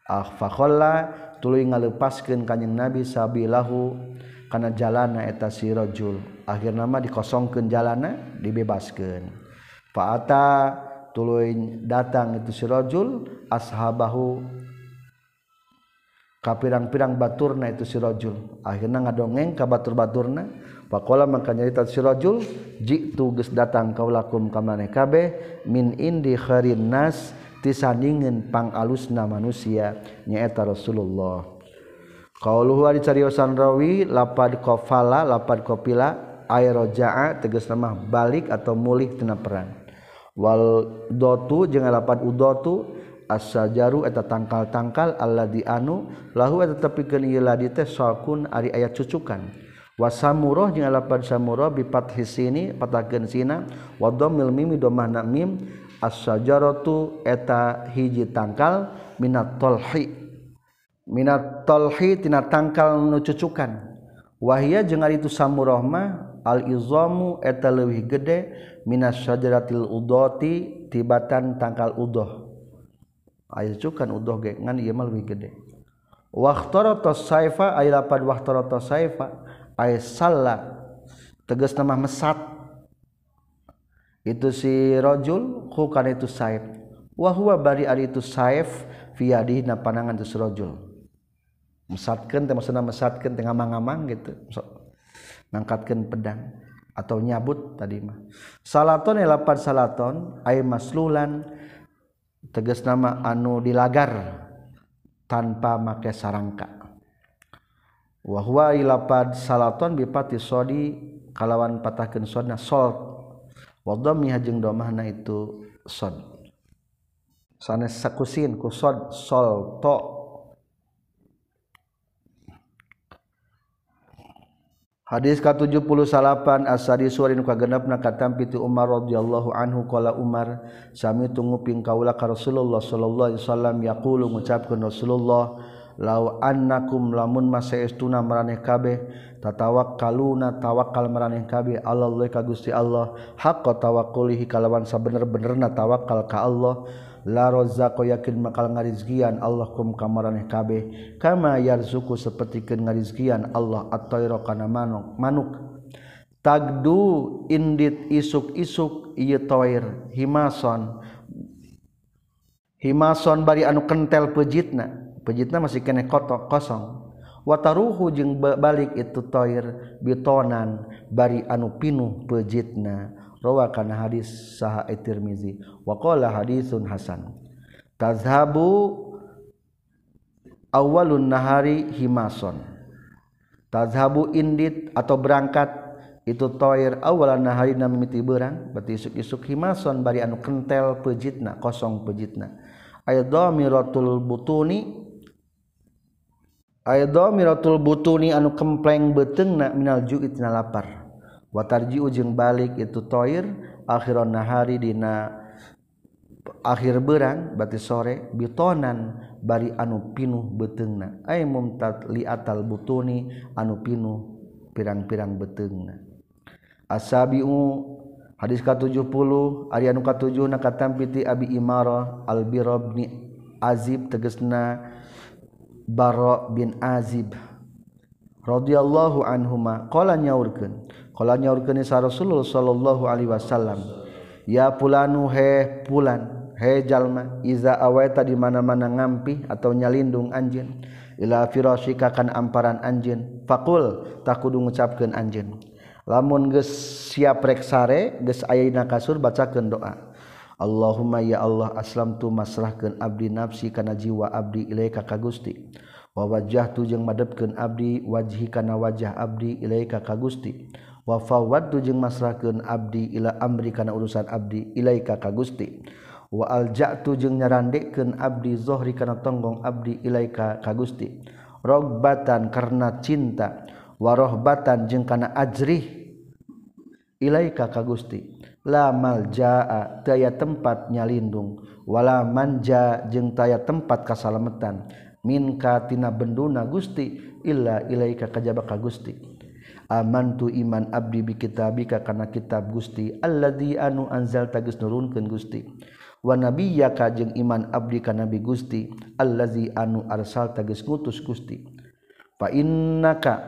Alfaholla tuluy ngaleupaskeun kanjing nabi sabilahu kana jalana eta sirojul Akhirna mah dikosongkeun jalana dibebaskeun. Faata tuluy datang itu sirojul ashabahu ka pirang-pirang baturna itu sirojul Akhirna ngadongeng ka batur-baturna. Pakola maka nyarita sirojul jitu geus datang kaulakum ka maneh kabeh min indi khairin nas tisandingen pang alusna manusia nyaeta Rasulullah. Qauluhu ari cariosan rawi lapad qafala lapad qafila aeroja'a tegas nama balik atau mulih tina perang wal dotu jeung lapad udotu asajaru eta tangkal-tangkal alladzi anu lahu eta tepikeun ieu ladi teh salkun ari aya cucukan. Wasamurah jeung lapad samurah bi hisini sini patakeun sina wa dhammil mim dhammah mim asjaratu eta hiji tangkal minat tolhi. Minat tolhi tina tangkal nu cucukan. Wahia jeung ari itu samurohma al izamu eta leuwih gede minas syajaratil udoti tibatan tangkal udoh. Aya cucukan udoh ge ngan ieu mah leuwih gede. Waqtarata saifa ay lapad waqtarata saifa ay salla tegas nama mesat. itu sirojul hukan itu saib wahwa bari ari itu saif fiadi na panangan itu sirojul mesatkan teh maksudna mesatkan tengah mangamang gitu. Ngangkatkan pedang atau nyabut tadi mah. Salaton lapan salaton ay maslulan tegas nama anu dilagar tanpa make sarangka. Wahwa ilapad salaton bipati sodi kalawan patahkan sodna solt wadhamiha jeung domahna itu sod. Sanes sakusin ku sod sol to. Hadis ka-78 Asadi surin kagenapna katampi tu Umar radhiyallahu anhu qala Umar sami tunguping kaula ka Rasulullah sallallahu alaihi wasallam yaqulu ngucapkeun Rasulullah law annakum lamun masaestuna maraneh kabeh tatawakkaluna tawakal maraneh kabeh Allah ka Gusti Allah. Haqqa tawakkulihi kalawan sabener-benerna tawakal ka Allah. La razzaqa yakin makal ngarizkian Allah kum ka maraneh kabeh. Kama yarzuku sapertikeun ngarizkian Allah at-tayra kana manuk manuk. Tagdu indit isuk-isuk ieu toir himason. Himason bari anu kentel pejitna. Pejitna masih kene kotok kosong. Wataruhu jeung balik itu toir bitonan bari anu pinuh pejitna. Rawa kana hadis saha at-Tirmizi. Wa qala hadisun hasan. Tazhabu awalun nahari himason. Tazhabu indit atau berangkat itu toir awalan nahari na mimiti berang berarti isuk-isuk himason bari anu kentel pejitna kosong pejitna. Ayat dhamiratul butuni miratul butuni anu kempleng beten minaljutina lapar. Watarji ujung balik itu toir akhiron nahari dina akhir berang berarti sore bitonan bari anu pinuh betengna ay mumtad liatal butuni anu pinuh pirang-pirang betengna asabiu hadis ka-70 ari anu ka-7 na katampiti abi imarah al birabni azib tegesna Barra bin Azib radhiyallahu anhuma. Qala nyaurkeun. Qala nyaurkeun sa Rasulullah sallallahu alaihi wasallam. Ya pulanu he pulan he jalma iza awaita di mana-mana ngampi atau nyalindung anjeun ila firasyika kan amparan anjeun. Faqul takudu ngucapkeun anjeun. Lamun geus siap rek sare geus aya dina kasur bacakeun doa. Allahumma ya Allah aslam tu masrahkan abdi nafsi kana jiwa abdi ilaika ka Gusti. Wa wajah tu jeung madepkeun abdi wajhi kana wajah abdi ilaika ka Gusti. Wa fawwadtu jeung masrahkeun abdi ila amri kana urusan abdi ilaika ka Gusti. Wa alja'tu jeung nyarandikeun abdi zohri kana tonggong abdi ilaika ka Gusti. Rogbatan karena cinta wa rohbatan jeung kana ajrih ilaika ka Gusti. lamalja daya tempat nyalindung. Wala manja jeung taya tempat kasalametan minkatina benduna Gusti Illa ilaika kajba ka Gusti. Amantu iman Abdi bikitabika kana kitab Gusti alladzi anu anzal tagis nurunkeun Gusti. Wa nabiyyaka jeung iman abdi ka nabi Gusti allazi anu arsal tagis ngutus Gusti. Fa innaka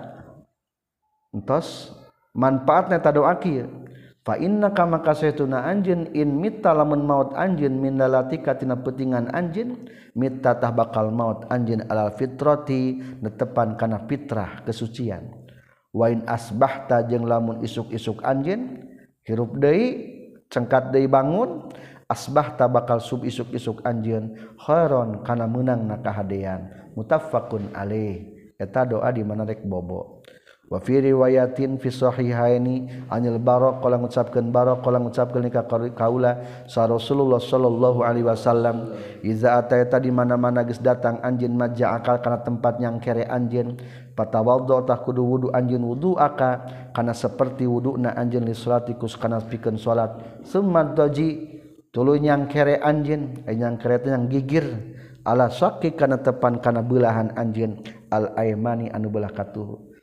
entos manfaatna tadoa kieu fa inna kama kasaytuna anjeun in mitta lamun maut anjeun min lalatika tina peutingan anjeun mitta tah bakal maut anjeun alal fitrati netepan kana fitrah kesucian. Wa in asbahta jeung lamun isuk-isuk anjin hirup deui cengkat deui bangun asbahta bakal sub isuk-isuk anjin khairon kana meunangna kahadean. Mutaffaqun alaih. Eta doa di mana rek bobo. wafir riwayatin fisohihaini anil barok kalau mengucapkan barok kalau mengucapkan nikah kaula sa Rasulullah sallallahu alaihi wasallam. Iza ataita di mana-mana geus datang anjeun majja akal kana tempat yang kere anjeun patawaddo tah kudu wudu anjeun wudu aka kana seperti wuduna anjeun li salatikus kana pikeun salat. Summa daji tuluy nyang kere anjeun nyang kere yang gigir. Ala sakki kana tepan kana belahan anjeun al aimani anu belah katuh.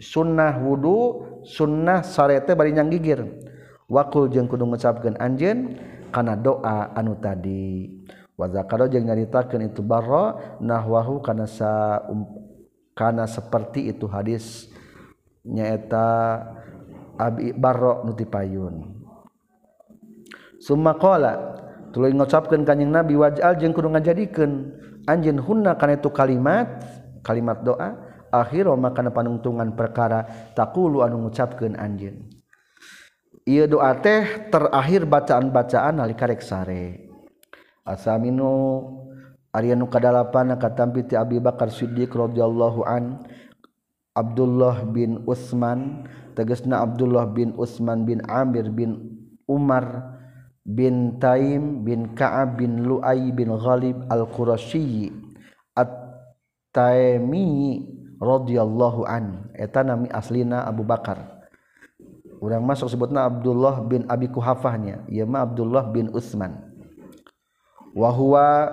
sunnah wudhu sunnah sarete bari nyang gigir wakul jeung kudu ngucapkeun anjeun kana doa anu tadi. Wa zakara jeung nyaritakeun itu barra nahwahu kana sa um, kana seperti itu hadis nyaeta abi barra nutipayun summa qala tuluy ngucapkeun kanjing nabi waj'al jeung kudu ngajadikeun. Anjeun hunna kana itu kalimat kalimat doa akhiro makana panungtungan perkara takulu anu ngucapkeun anjeun. Ieu doa teh terakhir bacaan-bacaan nalikarek sare. Asaminu ari anu kadalapan katampi ti Abi Bakar Siddiq radhiyallahu an Abdullah bin Utsman tegasna Abdullah bin Utsman bin Amir bin Umar bin Taim bin Ka'ab bin Lu'ay bin Ghalib al-Qurasyi at-Taimi radhiyallahu an. Eta nami aslina Abu Bakar. Urang masuk sebutna Abdullah bin Abi Kuhafahnya. Ieu mah Abdullah bin Utsman. Wa huwa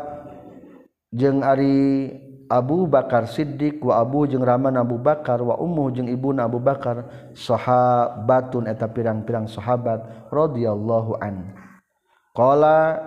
jeung ari Abu Bakar Siddiq wa Abu jeung Rahman Abu Bakar wa ummu jeung ibuna Abu Bakar sahabatun eta pirang-pirang sahabat radhiyallahu an. Qala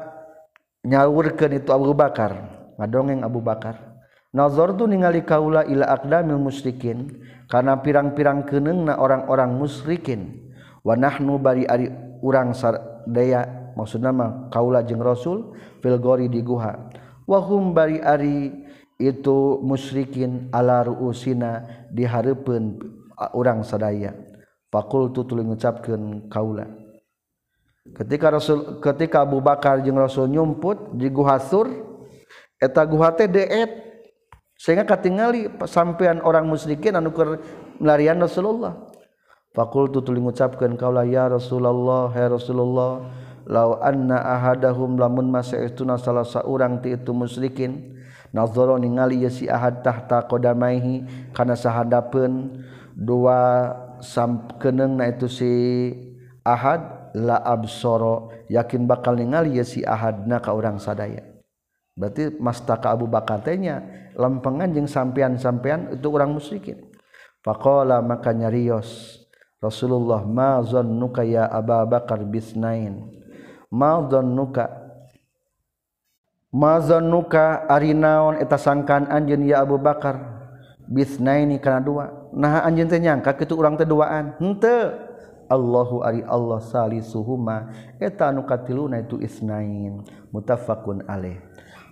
nyawurkeun itu Abu Bakar. Ngadongeng Abu Bakar. nazartu ningali kaula ila aqdamil musyrikin kana pirang-pirang keneungna orang-orang musyrikin. Wa nahnu bari ari urang sadaya maksudna mah kaula jeung rasul fil gori di guha. Wa hum bari ari itu musyrikin ala ruusina di hareupeun urang sadaya. Faqultu tuluy ngucapkeun kaula. Ketika rasul ketika Abu Bakar jeung rasul nyumput di guha sur eta guha teh deet. sehingga katingali sampean orang musyrikin anu keur melarian Rasulullah. Fakultu tuluy ngucapkeun kaula ya Rasulullah ya Rasulullah law anna ahadahum lamun masaituna salah saurang ti itu musyrikin nazara ningali ya si ahad tahta qadamaihi kana sahadapeun dua samkeneung na itu si ahad la absoro yakin bakal ningali ya si ahadna ka urang sadaya. Berarti mastaka Abu Bakar teh nya lempengan jeung sampean-sampean itu orang musyrikin. Faqala maka nyarios Rasulullah ma zannuka ya Aba Bakar bisnain? Ma zannuka ma zannuka ari naon eta sangkaan anjeun ya Abu Bakar? Bisnaini kana dua. Nah anjeun teh nyangka kitu urang teh duaan. Henteu. Allahu ari Allah salisuhuma eta anu katiluna itu isnain. Muttafaqun alaih.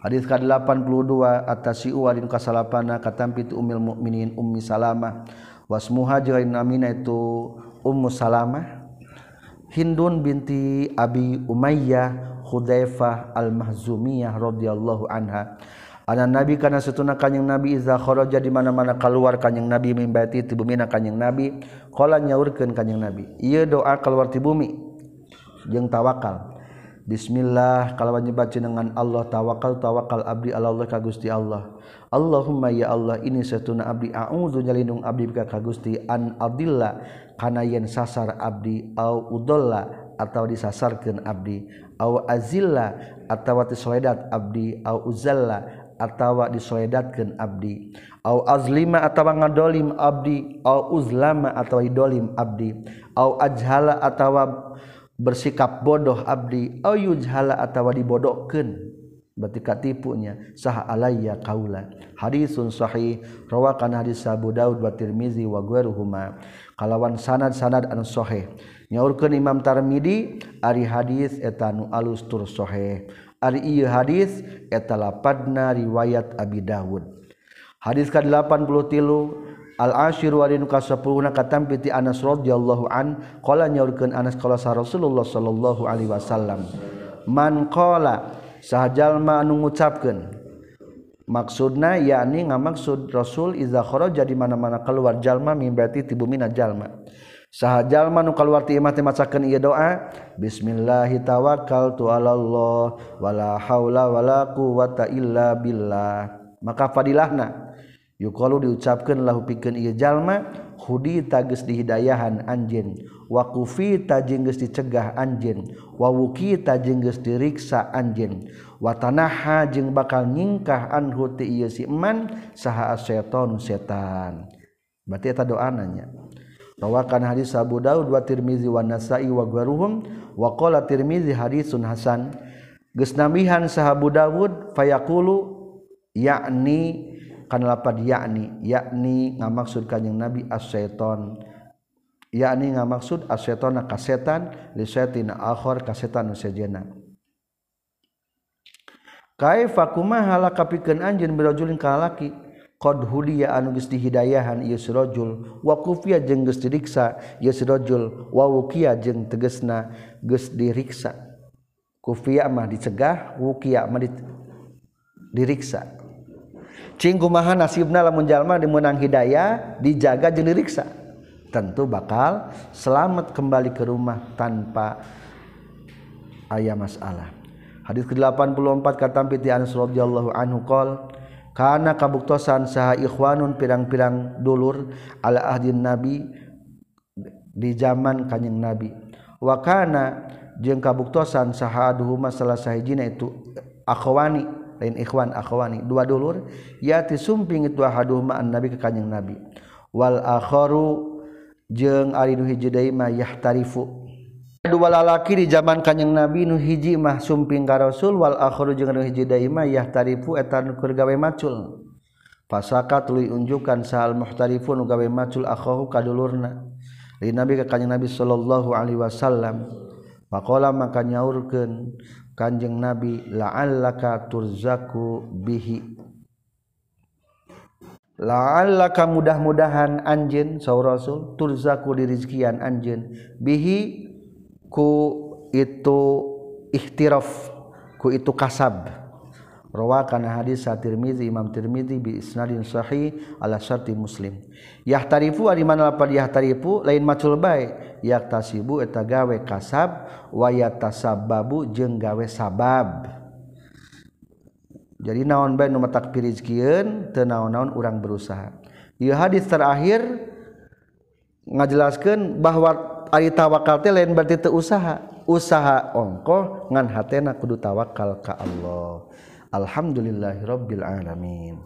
hadits ka 82 atasi uwalin kasalapana tu umil mukminin ummi salamah. Wasmuha jeung namina itu ummu salamah. Hindun binti Abi Umayyah Hudzaifah al-Mahzumiyah radhiyallahu anha. Ana nabi kana setuna kanjing nabi iza kharaja di mana-mana keluar kanjing nabi min baiti ti bumi kanjing nabi. Qala nyaurkeun kanjing nabi ieu doa keluar ti bumi. Jeung tawakal. Bismillah kalau nyebat jenengan Allah tawakal tawakal abdi ala Allah ka Gusti Allah. Allahumma ya Allah ini setuna abdi a'udzu nyalindung abdi ka Gusti an adilla kana yen sasar abdi au udalla atau disasarkeun abdi au azilla atawa tisoedat abdi au uzalla atawa disoledatkan abdi au azlima atawa ngadolim abdi au uzlama atawa idolim abdi au ajhala atawa bersikap bodoh abdi ayujhala atawa dibodohkan berarti katipunya sah alayya qaula hadisun sahih rawakan hadis Abu Daud wa Tirmizi wa ghairuhuma. Kalawan sanad-sanad anu sahih. Nyaurkeun Imam Tarmidi ari hadis eta nu alus tur sahih. Ari ieu hadis eta lapadna riwayat Abi Dawud hadis ka-83 Al-ashir wari ka kasapuluna katampi ti Anas radhiyallahu an qala nyaurkeun Anas qala Rasulullah sallallahu alaihi wasallam man qala sahajalma anu ngucapkeun maksudna yakni ngamaksud Rasul iza kharaja di mana-mana keluar jalma mimbati ti bumina jalma. Sahajalma nu kaluar ti imah teh macakeun ieu doa bismillahi tawakkaltu alallah wala haula wala quwata illa billah. Maka fadilahna Yukalu diucapkan lahu pikeun ieu jalma hudi tagis dihidayahan anjeun wa kufi tajenggeus dicegah anjeun wawuki wuki tajenggeus diriksa anjen watanaha jeung bakal nyingkah anhu ti ieu si eman saha setan setan. Berarti eta doana nya rawakan hadis Abu Daud wa Tirmizi wa Nasa'i wa gharuhum wa qala Tirmizi hadisun hasan geus nambihan sahabu Dawud Daud fayaqulu yakni kana lapad yakni yakni ngamaksud kanjing nabi as-syaiton yakni ngamaksud as-syaiton kasetan li syaitin akhar kasetan sejena kaifa kumaha la kapikeun anjeun birajulin ka lalaki qad hudiya anu geus dihidayahan ieu si rajul. Wa kufiya jeung geus diriksa ieu si rajul. Wa wukiya jeung tegasna geus diriksa. Kufiya mah dicegah wukiya mah diriksa. Cing kumaha nasibna lamun jalma dimenang hidayah dijaga jeung diriksa. Tentu bakal selamat kembali ke rumah tanpa ayah masalah. Hadis ke-84 kata piti Anas radhiyallahu anhu qol kana kabuktosan saha ikhwanun pirang-pirang dulur ala ahdin nabi di zaman kanjing nabi. Wa kana jeung kabuktosan saha aduhuma salah sahijina itu akhwani lain ikhwan akhwani dua dulur yati sumping itu ahaduh ma'an nabi ke kanjeng nabi wal akharu jeung ari nu hiji deui mah yahtarifu dua lalaki di zaman kanjeng nabi nu hiji mah sumping ka rasul wal akharu jeung nu hiji deui mah yahtarifu eta nu keur gawe macul Pasaka tuluy unjukkan sahal muhtarifu nu gawe macul akhahu ka dulurna. Li nabi ka kanjeng nabi sallallahu alaihi wasallam. Pakola maka nyaurkeun Kanjeng Nabi la'allaka turzaku bihi. La'allaka mudah-mudahan anjeun saur Rasul turzaku dirizkian anjeun. Bihi ku itu ihtiraf ku itu kasab. Rawa kana hadis sa Tirmizi Imam Tirmizi bi isnadin sahih ala syarti Muslim. Yahtarifu ari mana lapad yahtarifu lain macul bae yaktasibu eta gawe kasab wa yatasabbabu jeung gawe sabab. Jadi naon bae nu matak pirizkieun teu naon-naon urang berusaha. Ieu hadis terakhir ngajelaskeun bahwa ari tawakal teh lain berarti teu usaha. Usaha ongkoh ngan hatena kudu tawakal ka Allah. alhamdulillahirabbil alamin.